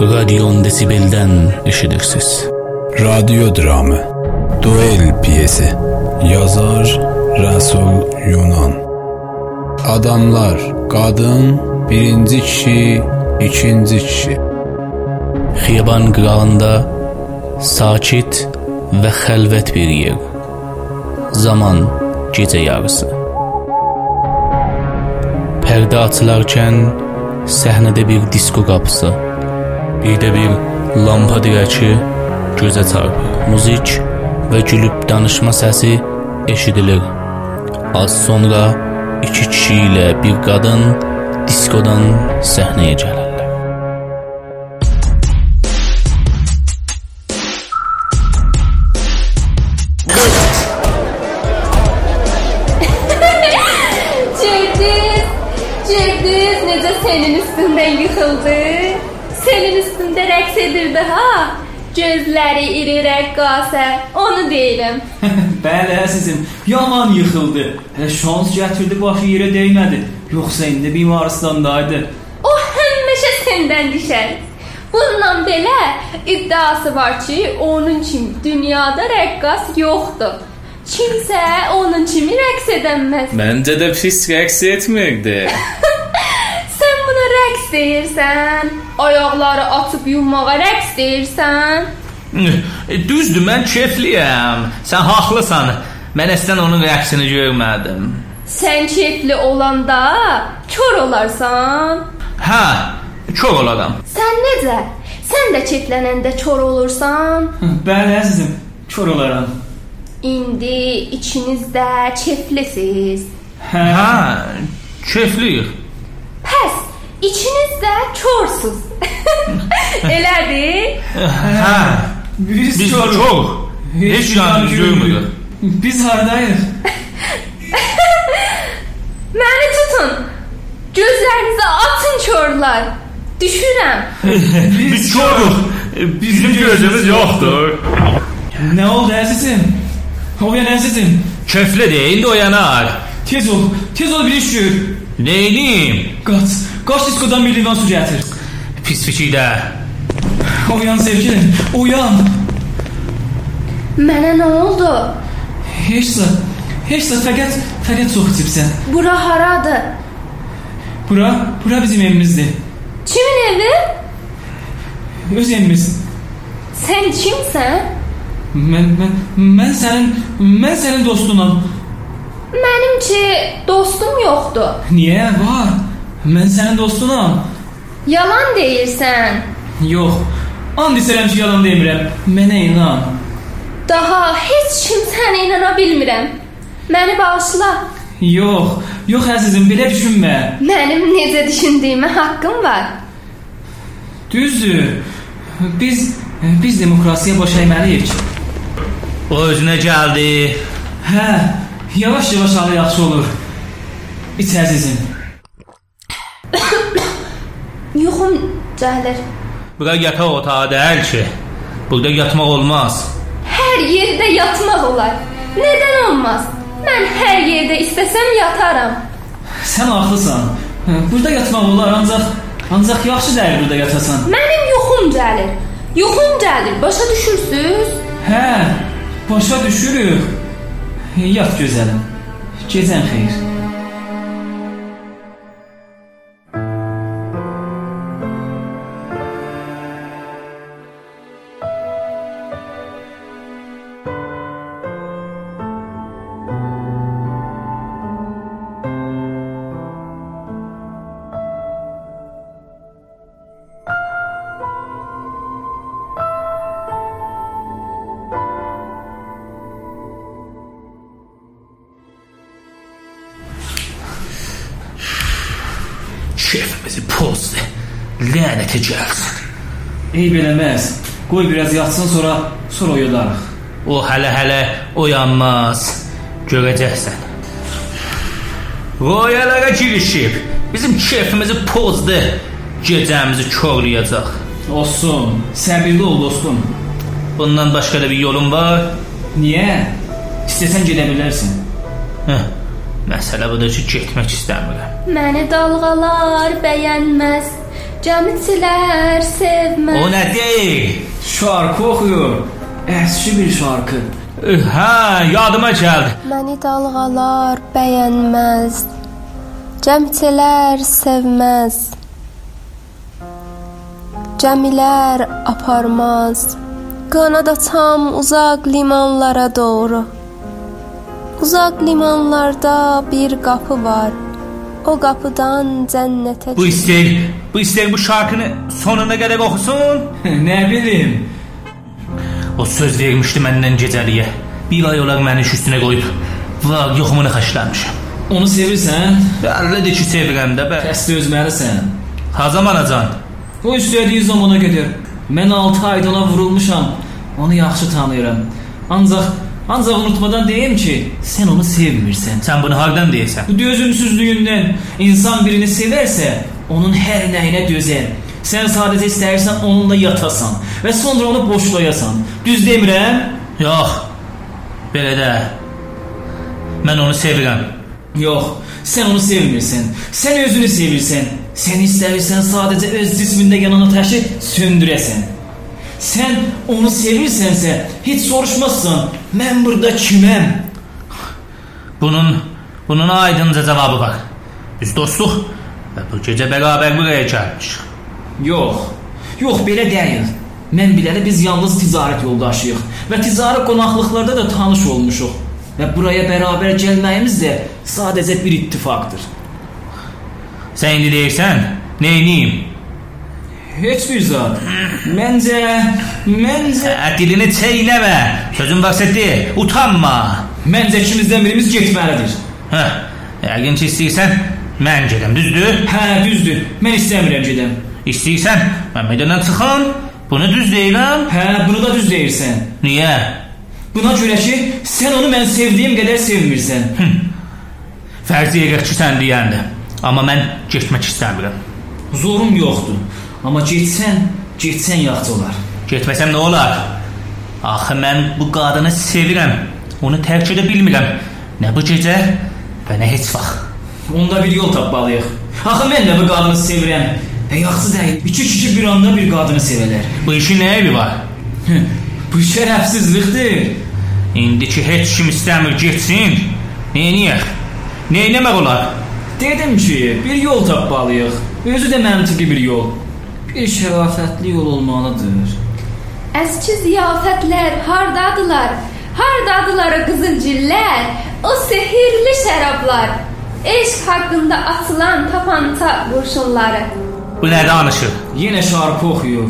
Radyon Desibel'den eşidirsiniz. Radyo dramı Duel piyesi Yazar Rəsul Yunan Adamlar Qadın Birinci kişi ikinci kişi Xiyaban qırağında sakit və xəlvət bir yer. Zaman gecə yarısı. Pərdə açılarkən səhnədə bir disko qapısı, bir lampa dirəki gözə çarpır. Muzik və gülüb danışma səsi eşidilir. Az sonra iki kişi ilə bir qadın diskodan səhnəyə gələrlər. Rəqqasə, onu deyirəm. Bəli, əzizim, yaman yıxıldı. Hələ şans gətirdi, başı yerə dəymədi. Yoxsa indi bimaristandaydı. O həmişə səndən düşər. Bundan belə iddiası var ki, onun kimi dünyada rəqqas yoxdur. Kimsə onun kimi rəqs edəməz. Məncə də pis rəqs etmirdi. Sən buna rəqs deyirsən, ayaqları açıb yummağa rəqs deyirsən. Düzdür, mən kefliyəm. Sən haqlısan. Mən əslən onun rəqsini görmədim. Sən keyfli olanda kör olarsan. Hə, kör olaram. Sən necə? Sən də keyflənəndə kör olursan. Bəli, əzizim, kör olaram. İndi ikiniz də keyflisiz. Hə, Hə, kefliyik. Pəs, ikiniz də körsüz. Elədir? Hə, biz, biz körük. çox. Heç yanımız görmürük. Biz hardayıq? Məni tutun. Gözlərinizi açın körlər. Düşürəm. Biz çoxuq. Bizim gözümüz yoxdur. Nə oldu əzizim? Oyan əzizim. Kefli deyil, oyanar. Tez ol, tez ol bir iş gör. Neyliyim? Qaç, qaç diskodan bir livan su gətir. Pis fikirdə. Oyan sevgilim, oyan. Mənə nə oldu? Heç nə, heç nə, fəqət, fəqət çox içibsən. Bura haradır? Bura, bura bizim evimizdir. Kimin evi? Öz evimiz. Sən kimsən? Mən, mən, mən sənin, mən sənin dostunam. Mənim ki dostum yoxdur. Niyə? Var. Mən sənin dostunam. Yalan deyirsən. Yox. And içirəm ki, yalan demirəm. Mənə inan. Daha heç kim sənə inana bilmirəm. Məni bağışla. Yox, yox əzizim, belə düşünmə. Mənim necə düşündüyümə haqqım var. Düzdür. Biz biz demokrasiya baş əyməliyik. O özünə gəldi. Hə, yavaş-yavaş halı yaxşı olur. İç əzizim. Yuxum gəlir. Bura yataq otağı deyil ki. Burada yatmaq olmaz. Hər yerdə yatmaq olar. Nədən olmaz? Mən hər yerdə istəsəm yataram. Sən haqlısan. Burada yatmaq olar, ancaq ancaq yaxşı deyil burada yatasan. Mənim yuxum gəlir. Yuxum gəlir. Başa düşürsüz? Hə, başa düşürük. Yat gözəlim. Gecən xeyir. Şefimizi pozdu. Lənətə gəlsin. Eyb eləməz. Qoy biraz yatsın sonra sonra oyadarıq. O hələ-hələ oyanmaz. Görəcəksən. Royalara girişib bizim kefimizi pozdu. Gecəmizi korlayacaq. Olsun. Səbirli ol dostum. Bundan başqa da bir yolun var? Niyə? İstəsən gedə bilərsən. Hə. Məsələ budur ki, getmək istəmirəm. Məni dalğalar bəyənməz. Cəmiçilər sevməz. O nə deyil? Şarkı oxuyur. Əski bir şarkı. Hə, yadıma gəldi. Məni dalğalar bəyənməz. Cəmçilər sevməz. Cəmilər aparmaz. Qanad açam uzaq limanlara doğru. Uzaq limanlarda bir qapı var. O qapıdan cənnətə Bu istəyir, bu istəyir bu şarkını sonuna qədər oxusun. nə bilim. O söz vermişdi məndən gecəliyə. Bir ay olar məni iş üstünə qoyub. Va, yoxumunu xəşləmişəm. Onu sevirsən, Bəllidir ki, sevirəm də bə. bəs dözməlisən. Ha zamanacan. O istədiyi zamana qədər. Mən 6 ayda ona vurulmuşam. Onu yaxşı tanıyıram. Ancaq ancaq unutmadan deyim ki, sən onu sevmirsən. Sən bunu hardan deyirsən? Bu dözümsüzlüyündən insan birini sevərsə, onun hər nəyinə dözər. Sən sadəcə istəyirsən onunla yatasan və sonra onu boşlayasan. Düz demirəm? Yox. Belə də. Mən onu sevirəm. Yox, sən onu sevmirsən. Sən özünü sevirsən. Sən istəyirsən sadəcə öz cismində yanan ateşi söndürəsən. Sən onu sevirsənsə, heç soruşmazsan, mən burada kiməm? Bunun bunun aydınca cavabı var. Biz dostuq və bu gecə bərabər buraya gəlmişik. Yox. Yox, belə deyil. Mən biləli biz yalnız ticarət yoldaşıyıq və ticarət qonaqlıqlarda da tanış olmuşuq. Və buraya bərabər gəlməyimiz də sadəcə bir ittifaqdır. Sən indi deyirsən, nə edeyim? Heç bir zat. Məncə, məncə, Hə, dilini çeynəmə. Sözün varsa de, utanma. məncə ikimizdən birimiz getməlidir. Hə, yəqin ki istəyirsən, mən gedəm, düzdür? Hə, düzdür. Mən istəmirəm gedəm. İstəyirsən, mən meydandan çıxım. Bunu düz deyirəm. Hə, bunu da düz deyirsən. Niyə? Buna görə ki, sən onu mən sevdiyim qədər sevmirsən. Fərzi yerə ki sən deyəndə. Amma mən getmək istəmirəm. Zorum yoxdur. Amma getsən, getsən yaxşı olar. Getməsəm nə olar? Axı mən bu qadını sevirəm. Onu tərk edə bilmirəm. Nə bu gecə və nə heç vaxt. Onda bir yol tapmalıyıq. Axı mən də bu qadını sevirəm. Və yaxşı deyil. İki kişi bir anda bir qadını sevələr. Bu işin nə evi var? bu şərəfsizlikdir. İndi ki heç kim istəmir getsin. Neyniyək? Neynəmək olar? Dedim ki, bir yol tapmalıyıq. Özü də məntiqi bir yol. Bir şərafətli yol olmalıdır. Əzki ziyafətlər hardadılar? Hardadılar o qızılgüllər? O sehirli şərablar? Eşq haqqında atılan tapança qurşunları. Bu nə danışır? Yenə şarkı oxuyur.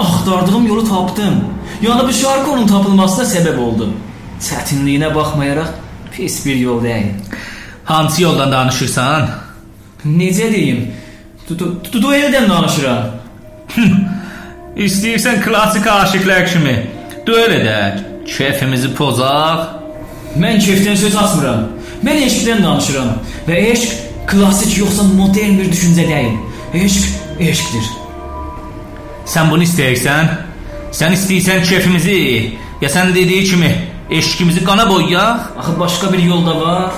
Axtardığım yolu tapdım. Yəni bu şarkı onun tapılmasına səbəb oldu. Çətinliyinə baxmayaraq pis bir yol deyil. Hansı yoldan danışırsan? Necə deyim? Dueldən danışıram. İstəyirsən klassik aşiqlər kimi duel edək, keyfimizi pozaq. Mən keyfdən söz açmıram. Mən eşqdən danışıram və eşq klassik yoxsa modern bir düşüncə deyil. Eşq eşqdir. Sən bunu istəyirsən? Sən istəyirsən keyfimizi, ya sən dediyi kimi eşqimizi qana boyayaq? Axı başqa bir yol da var.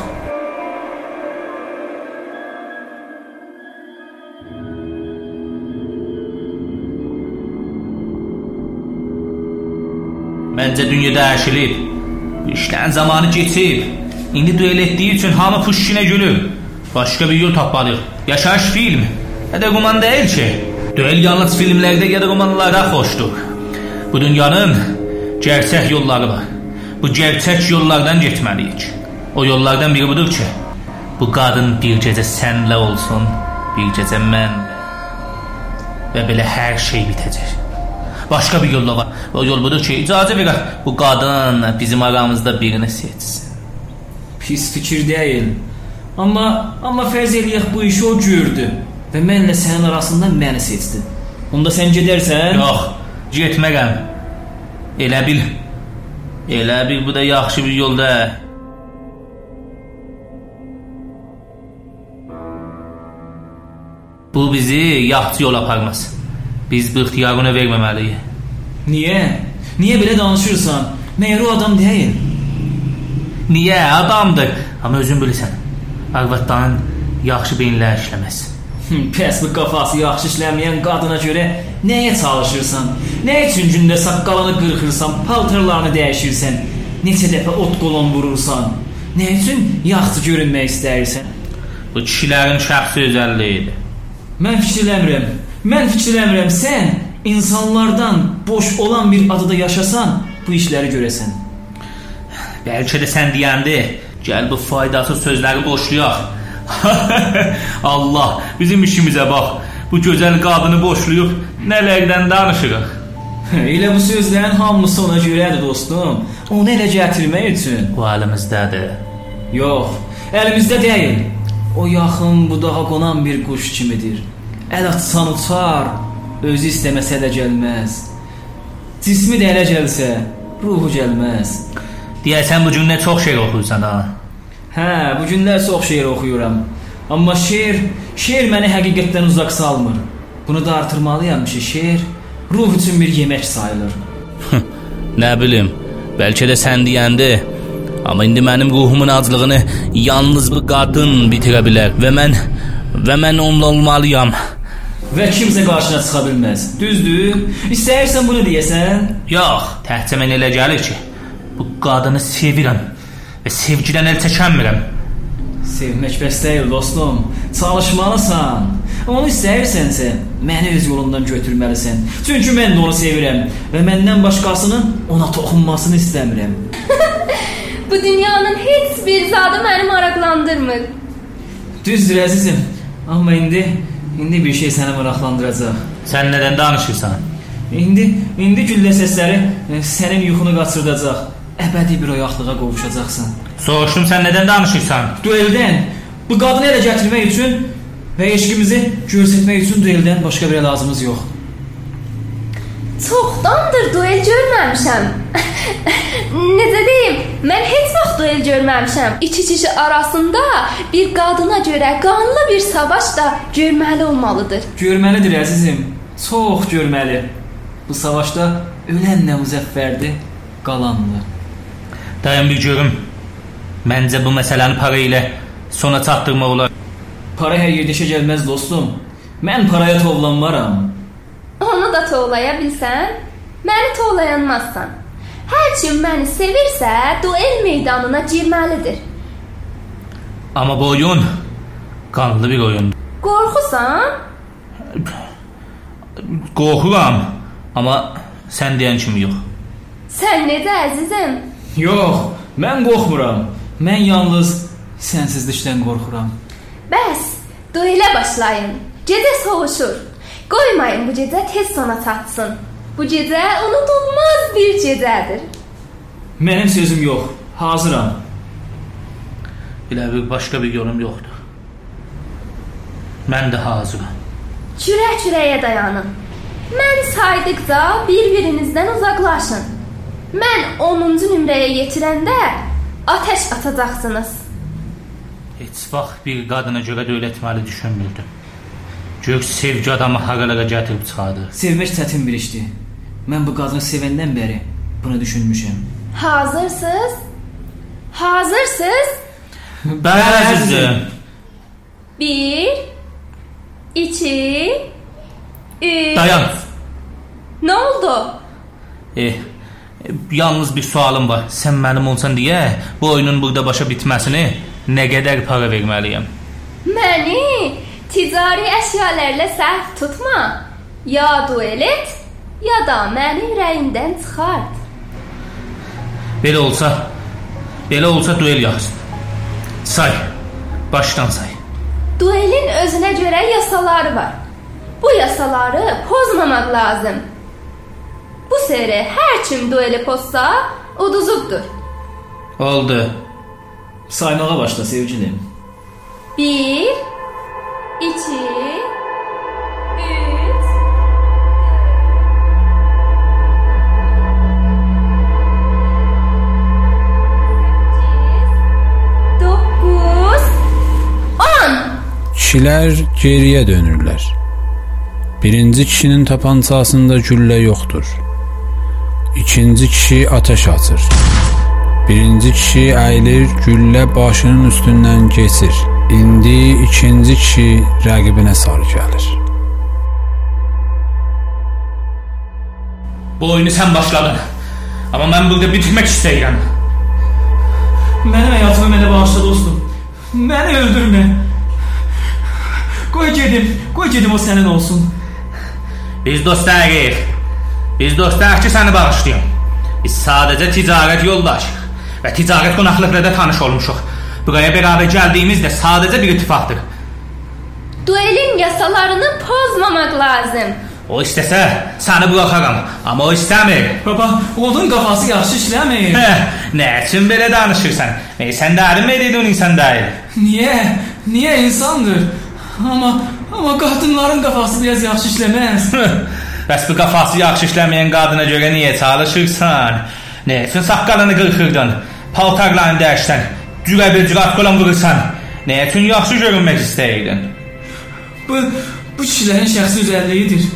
Məncə dünya dəyişilib. Bu işlərin zamanı keçib. İndi duel etdiyi üçün hamı puşkinə gülür. Başqa bir yol tapmalıyıq. Yaşayış film. Ya da roman deyil ki. Duel yalnız filmlərdə ya da romanlarda xoşdur. Bu dünyanın gerçək yolları var. Bu gerçək yollardan getməliyik. O yollardan biri budur ki, bu qadın bir gecə sənlə olsun, bir gecə mən və belə hər şey bitəcək. Başqa bir yol da var. O yol budur ki, icazə verək bu qadın bizim aramızda birini seçsin. Pis fikir deyil. Amma amma fərz eləyək bu işi o gördü və mənlə sənin arasında məni seçdi. Onda sən gedərsən? Yox, getmərəm. Elə bil Elə bil bu da yaxşı bir yolda. Bu bizi yaxşı yol aparmaz. Biz bu ixtiyarı ona verməməliyik. Niyə? Niyə belə danışırsan? Məyər o adam deyil? Niyə? Adamdır. Amma özün bilirsən. Arvadların yaxşı beyinlər işləməz. Pəs bu qafası yaxşı işləməyən qadına görə nəyə çalışırsan? Nə üçün gündə saqqalını qırxırsan, paltarlarını dəyişirsən? Neçə dəfə ot qolon vurursan? Nə üçün yaxşı görünmək istəyirsən? Bu kişilərin şəxsi özəlliyidir. Mən fikirləmirəm. Mən fikirləmirəm sən insanlardan boş olan bir adada yaşasan, bu işləri görəsən. Bəlkə də sən deyəndi, gəl bu faydasız sözləri boşlayaq. Allah, bizim işimizə bax. Bu gözəl qadını boşlayıb nələrdən danışırıq. Elə bu sözlərin hamısı ona görədir dostum. Onu elə gətirmək üçün. Bu əlimizdədir. Yox, əlimizdə deyil. O yaxın budağa qonan bir quş kimidir. Əl atsan uçar, özü istəməsə də gəlməz. Cismi də elə gəlsə, ruhu gəlməz. Deyəsən bu gün nə çox şey oxuyursan ha. Hə, bu günlər çox şeir oxuyuram. Amma şeir, şeir məni həqiqətdən uzaq salmır. Bunu da artırmalıyam ki, şeir ruh üçün bir yemək sayılır. Nə bilim, bəlkə də sən deyəndi. Amma indi mənim ruhumun aclığını yalnız bu qadın bitirə bilər və mən və mən onunla olmalıyam. Və kimsə qarşına çıxa bilməz. Düzdür? İstəyirsən bunu deyəsən? Yox, təhcə mən elə gəlir ki, bu qadını sevirəm və sevgidən əl çəkənmirəm. Sevmək bəs deyil, dostum. Çalışmalısan. Onu istəyirsənsə, məni öz yolundan götürməlisən. Çünki mən də onu sevirəm və məndən başqasının ona toxunmasını istəmirəm. Bu dünyanın heç bir zadı məni maraqlandırmır. Düzdür əzizim. Amma indi indi bir şey səni maraqlandıracaq. Sən nədən danışırsan? İndi indi güllə səsləri e, sənin yuxunu qaçırdacaq. Əbədi bir oyaqlığa qovuşacaqsan. Soruşdum sən nədən danışırsan? Dueldən bu qadını elə gətirmək üçün və eşqimizi göstərmək üçün dueldən başqa bir lazımız yox. Çoxdandır duel görməmişəm. Necə deyim? Mən heç vaxt duel görməmişəm. İki kişi arasında bir qadına görə qanlı bir savaş da görməli olmalıdır. Görməlidir əzizim. Çox görməli. Bu savaşda ölən nə müzəffərdir, qalanlı. Dayan bir görüm. Məncə bu məsələni para ilə sona çatdırmaq olar. Para hər yerdə işə gəlməz dostum. Mən paraya tovlanmaram. Onu da tovlaya bilsən, məni tovlayanmazsan. Hər kim məni sevirsə, duel meydanına girməlidir. Amma bu oyun qanlı bir oyundur. Qorxusan? Qorxuram, amma sən deyən kimi yox. Sən necə əzizim? Yox, mən qorxmuram. Mən yalnız sənsizlikdən qorxuram. Bəs, duelə başlayın. Gecə soğuşur. Qoymayın bu gecə tez sona çatsın. Bu gecə unudulmaz bir gecədir. Mənim sözüm yox. Hazıram. Elə bir başqa bir yolum yoxdur. Mən də hazıram. Kürə-kürəyə dayanın. Mən saydıqca bir-birinizdən uzaqlaşın. Mən 10-cu nömrəyə yetirəndə atəş atacaqsınız. Heç vaxt bir qadına görə dövlətməli düşünmürdüm. Gök sevgi adamı haralara gətirib çıxardır. Sevmək çətin bir işdir. Mən bu qadını sevəndən bəri bunu düşünmüşəm. Hazırsınız? Hazırsınız? Bəli əzizim. 1 2 3 Dayan. Nə oldu? Eh, yalnız bir sualım var. Sən mənim olsan deyə bu oyunun burada başa bitməsini nə qədər para verməliyəm? Məni ticari əşyalarla səhv tutma. Ya duel et, ya da məni ürəyindən çıxart. Belə olsa, belə olsa duel yaxşıdır. Say. Başdan say. Duelin özünə görə yasaları var. Bu yasaları pozmamaq lazım. Bu seri hər kim dueli pozsa, uduzubdur. Oldu. Saymağa başla sevgilim. 1 2 3 9 10 Kişilər geriyə dönürlər. Birinci kişinin tapancasında güllə yoxdur. İkinci kişi ateş açır. Birinci kişi əyilir, güllə başının üstündən keçir. İndi ikinci kişi rəqibinə sarı gəlir. Bu oyunu sən başladın. Amma mən burada bitirmək istəyirəm. Mənim həyatımı mənə bağışla dostum. Məni öldürmə. Qoy gedim, qoy gedim o sənin olsun. Biz dostlarıq. Biz dostlarıq ki, səni bağışlayım. Biz sadəcə ticarət yoldaşıq və ticarət qonaqlıqla da tanış olmuşuq. Buraya bərabər gəldiyimizdə sadəcə bir ittifaqdır. Duelin yasalarını pozmamaq lazım. O istəsə səni buraxaram, amma o istəmir. Baba, onun qafası yaxşı işləmir. Hə, nə üçün belə danışırsan? Nə sən dərin medidun insan deyil. Niyə? Niyə insandır? Amma amma qadınların qafası biraz yaxşı işləməz. Bəs bu qafası yaxşı işləməyən qadına görə niyə çalışırsan? Nə üçün saqqalını qırxırdın? Paltarlarını dəyişsən, cürə bir cürət qolan vurursan? Nə üçün yaxşı görünmək istəyirdin? Bu bu kişilərin şəxsi özəlliyidir.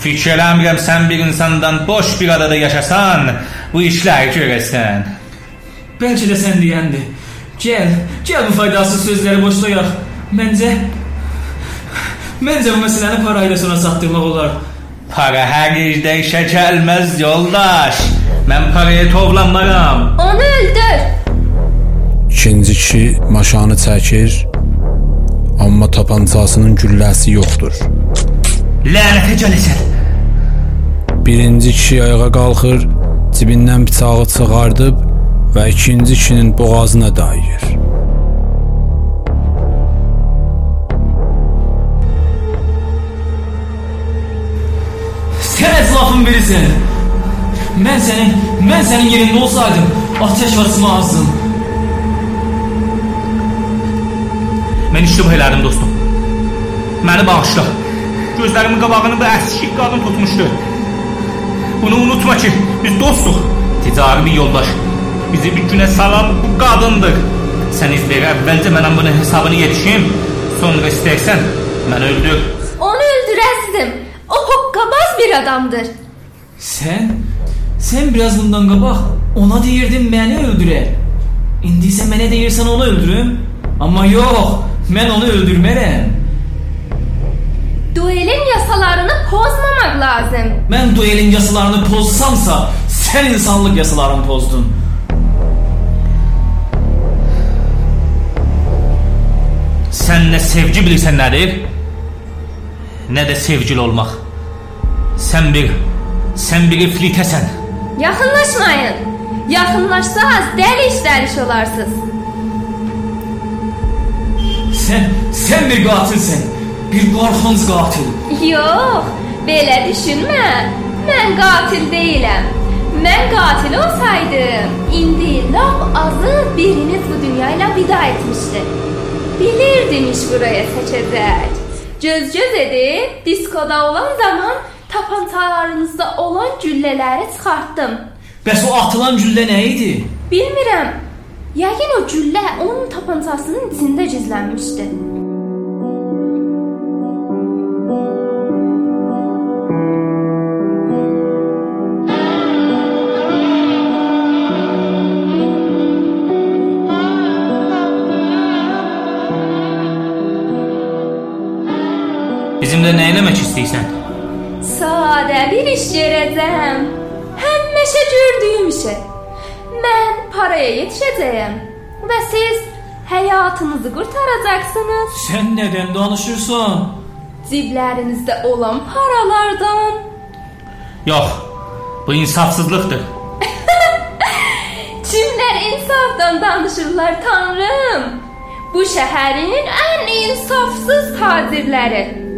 Fikirləmirəm sən bir insandan boş bir adada yaşasan, bu işləri görəsən. Bəlkə də sən deyəndir. Gəl, gəl bu faydasız sözləri boşlayaq. Məncə Məncə bu məsələni para ilə sonra satdırmaq olar. Para hər yerdə işə gəlməz yoldaş. Mən paraya tovlanmaram. Onu öldür. İkinci kişi maşanı çəkir, amma tapancasının gülləsi yoxdur. Lənətə gələsən. Birinci kişi ayağa qalxır, cibindən bıçağı çıxardıb və ikinci kişinin boğazına dayır. Sən ətrafın birisən. Mən sənin, mən sənin yerində olsaydım, ateş açmazdım. Mən iştibah elədim dostum. Məni bağışla. Gözlərimin qabağını bu əskik qadın tutmuşdu. Bunu unutma ki, biz dostuq. Ticari bir yoldaş. Bizi bir günə salan bu qadındır. Sən iz ver, əvvəlcə mənə bunun hesabını yetişim. Sonra istəyirsən, məni öldür. Onu öldür əzizim. O hoqqabaz bir adamdır. Sən sən biraz bundan qabaq ona deyirdin məni öldürə. İndi isə mənə deyirsən onu öldürüm. Amma yox, mən onu öldürmərəm. Duelin yasalarını pozmamaq lazım. Mən duelin yasalarını pozsamsa, sən insanlıq yasalarını pozdun. Sən nə sevgi bilirsən nədir? Nə də sevgili olmaq. Sən bir sən bir iflitəsən. Yaxınlaşmayın. Yaxınlaşsaz dəliş-dəliş olarsınız. Sən sən bir qatilsən. Bir qorxunc qatil. Yox, belə düşünmə. Mən qatil deyiləm. Mən qatil olsaydım, indi lap azı biriniz bu dünya ilə vida etmişdi. Bilirdim iş buraya seçəcək. Göz-göz edib diskoda olan zaman tapançalarınızda olan güllələri çıxartdım. Bəs o atılan güllə nə idi? Bilmirəm. Yəqin o güllə onun tapançasının içində gizlənmişdi. Bizimlə nə eləmək istəyirsən? Sadə bir iş görəcəm. Həmişə gördüyüm işə. Mən paraya yetişəcəyəm və siz həyatınızı qurtaracaqsınız. Sən nədən danışırsan? Ciblərinizdə olan paralardan. Yox. Bu insafsızlıqdır. Kimlər insafdan danışırlar tanrım? Bu şəhərin ən insafsız tacirləri.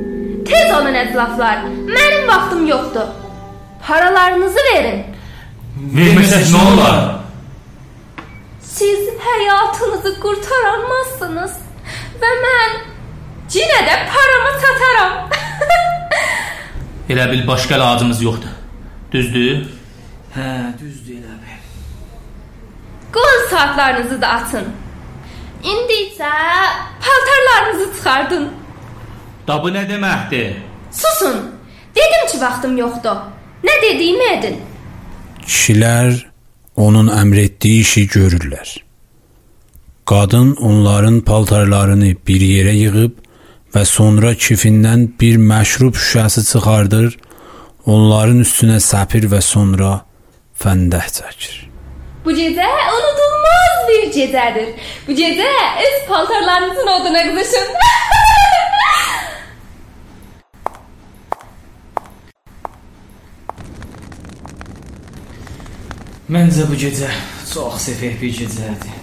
Tez olun əzlaflar. Mənim vaxtım yoxdur. Paralarınızı verin. Verməsək nə olar? Siz həyatınızı qurtaramazsınız və mən yenə də paramı sataram. Elə bil başqa əlacımız yoxdur. Düzdür? Hə, düzdür elə bil. Qol saatlarınızı da atın. İndi isə paltarlarınızı çıxardın. Da bu nə deməkdir? Susun. Dedim ki, vaxtım yoxdur. Nə dediyimi edin. Kişilər onun əmr etdiyi işi görürlər. Qadın onların paltarlarını bir yerə yığıb və sonra kifindən bir məşrub şüşəsi çıxardır, onların üstünə səpir və sonra fəndəh çəkir. Bu gecə unudulmaz bir gecədir. Bu gecə öz paltarlarınızın oduna qızışın. Məncə bu gecə çox səfeh bir gecədir.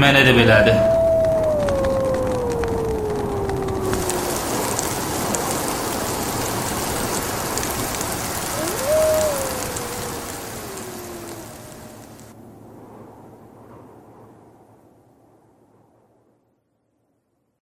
Mənə də belədir.